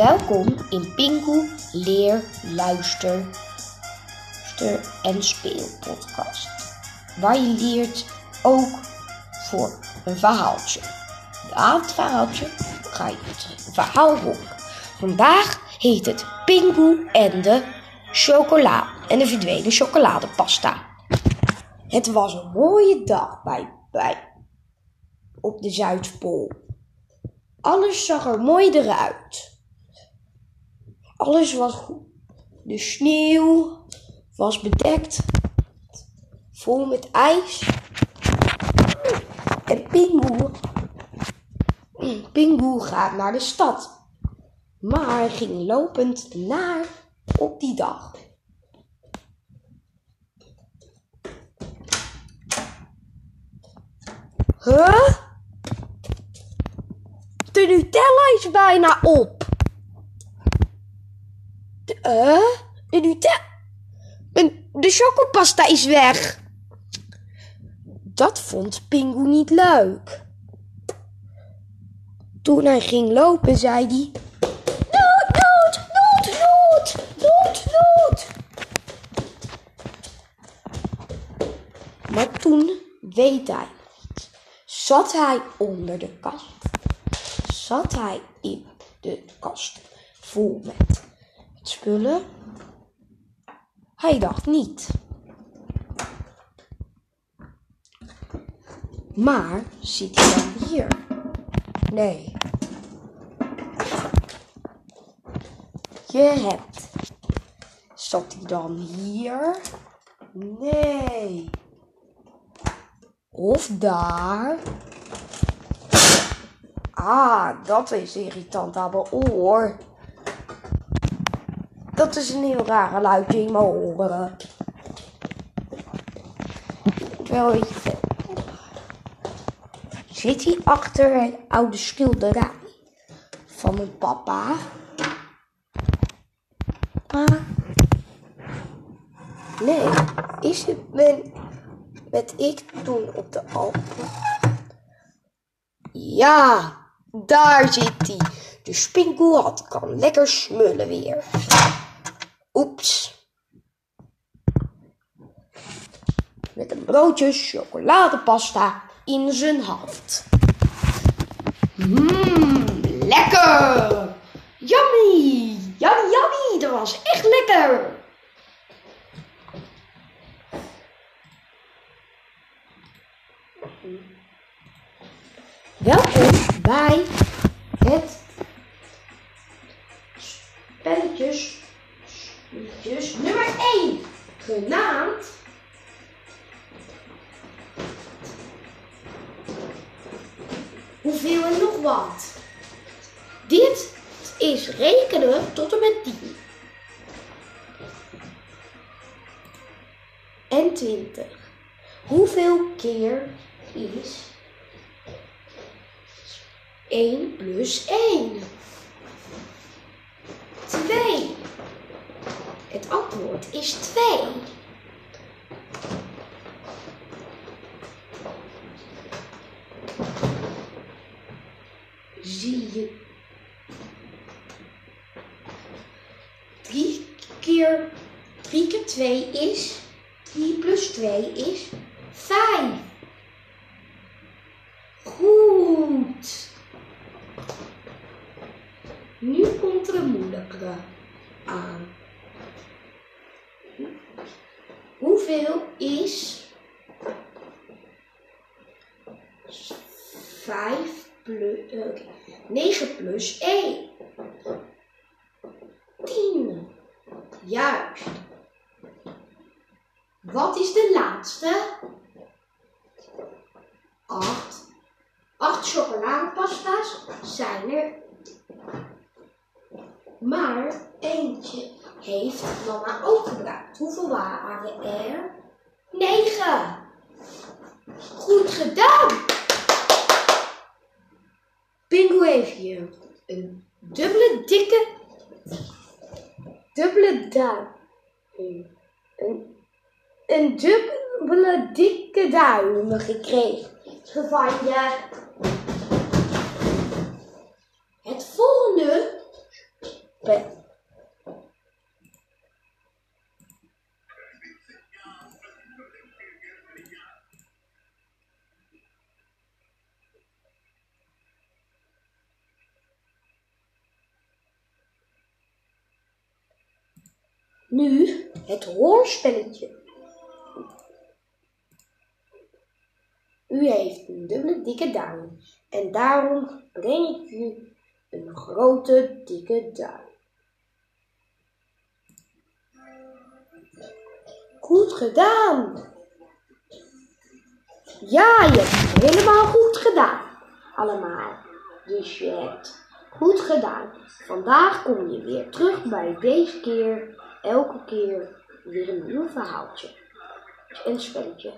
Welkom in Pingu Leer, Luister en Speelpodcast. Waar je leert ook voor een verhaaltje. Na het verhaaltje ga je het verhaal horen. Vandaag heet het Pingu en de chocola en de verdwenen chocoladepasta. Het was een mooie dag bij, bij op de Zuidpool. Alles zag er mooi eruit. Alles was goed. De sneeuw was bedekt, vol met ijs. En Pingu, Pingu gaat naar de stad. Maar ging lopend naar op die dag. Huh? De Nutella is bijna op. De, uh, de. De chocopasta is weg. Dat vond Pingu niet leuk. Toen hij ging lopen, zei hij... Nood, nood, nood, nood, nood, nood. Maar toen weet hij niet. Zat hij onder de kast? Zat hij in de kast vol met spullen? Hij dacht niet. Maar zit hij dan hier? Nee. Je hebt. Zat hij dan hier? Nee. Of daar? Ah, dat is irritant aan mijn oor. Dat is een heel rare geluidje in mijn oren. Wel. Zit hij achter een oude schilderij van mijn papa? Nee, is het met, met ik toen op de Alpen? Ja, daar zit hij. De spinkelhat kan lekker smullen weer. Oeps. Met een broodje chocoladepasta in zijn hand. Mmm, lekker! Yummy! Yummy, yummy! Dat was echt lekker! Welkom bij het Hoeveel en nog wat. Dit is rekenen tot en met 10. En 20. Hoeveel keer is 1 plus 1? 2. Het antwoord is 2. Zie je 3 keer 3 keer 2 is 3 plus 2 is 5. Goed. Nu komt er een moeilijkere aan. Hoeveel is 5 plus, uh, 9 plus 1? 10. Juist. Wat is de laatste? 8. 8 chocoladepasta's zijn er maar eentje heeft mama ook gebruikt. Hoeveel waren er? Negen. Goed gedaan. Pingu heeft hier een dubbele dikke, dubbele duim. Een, een, dubbele dikke duim gekregen je. Het volgende Nu het hoorspelletje. U heeft een dubbele dikke duim en daarom breng ik u een grote dikke duim. Goed gedaan! Ja, je hebt helemaal goed gedaan. Allemaal. Dus je hebt goed gedaan. Vandaag kom je weer terug bij deze keer, elke keer weer een nieuw verhaaltje. En spelletje.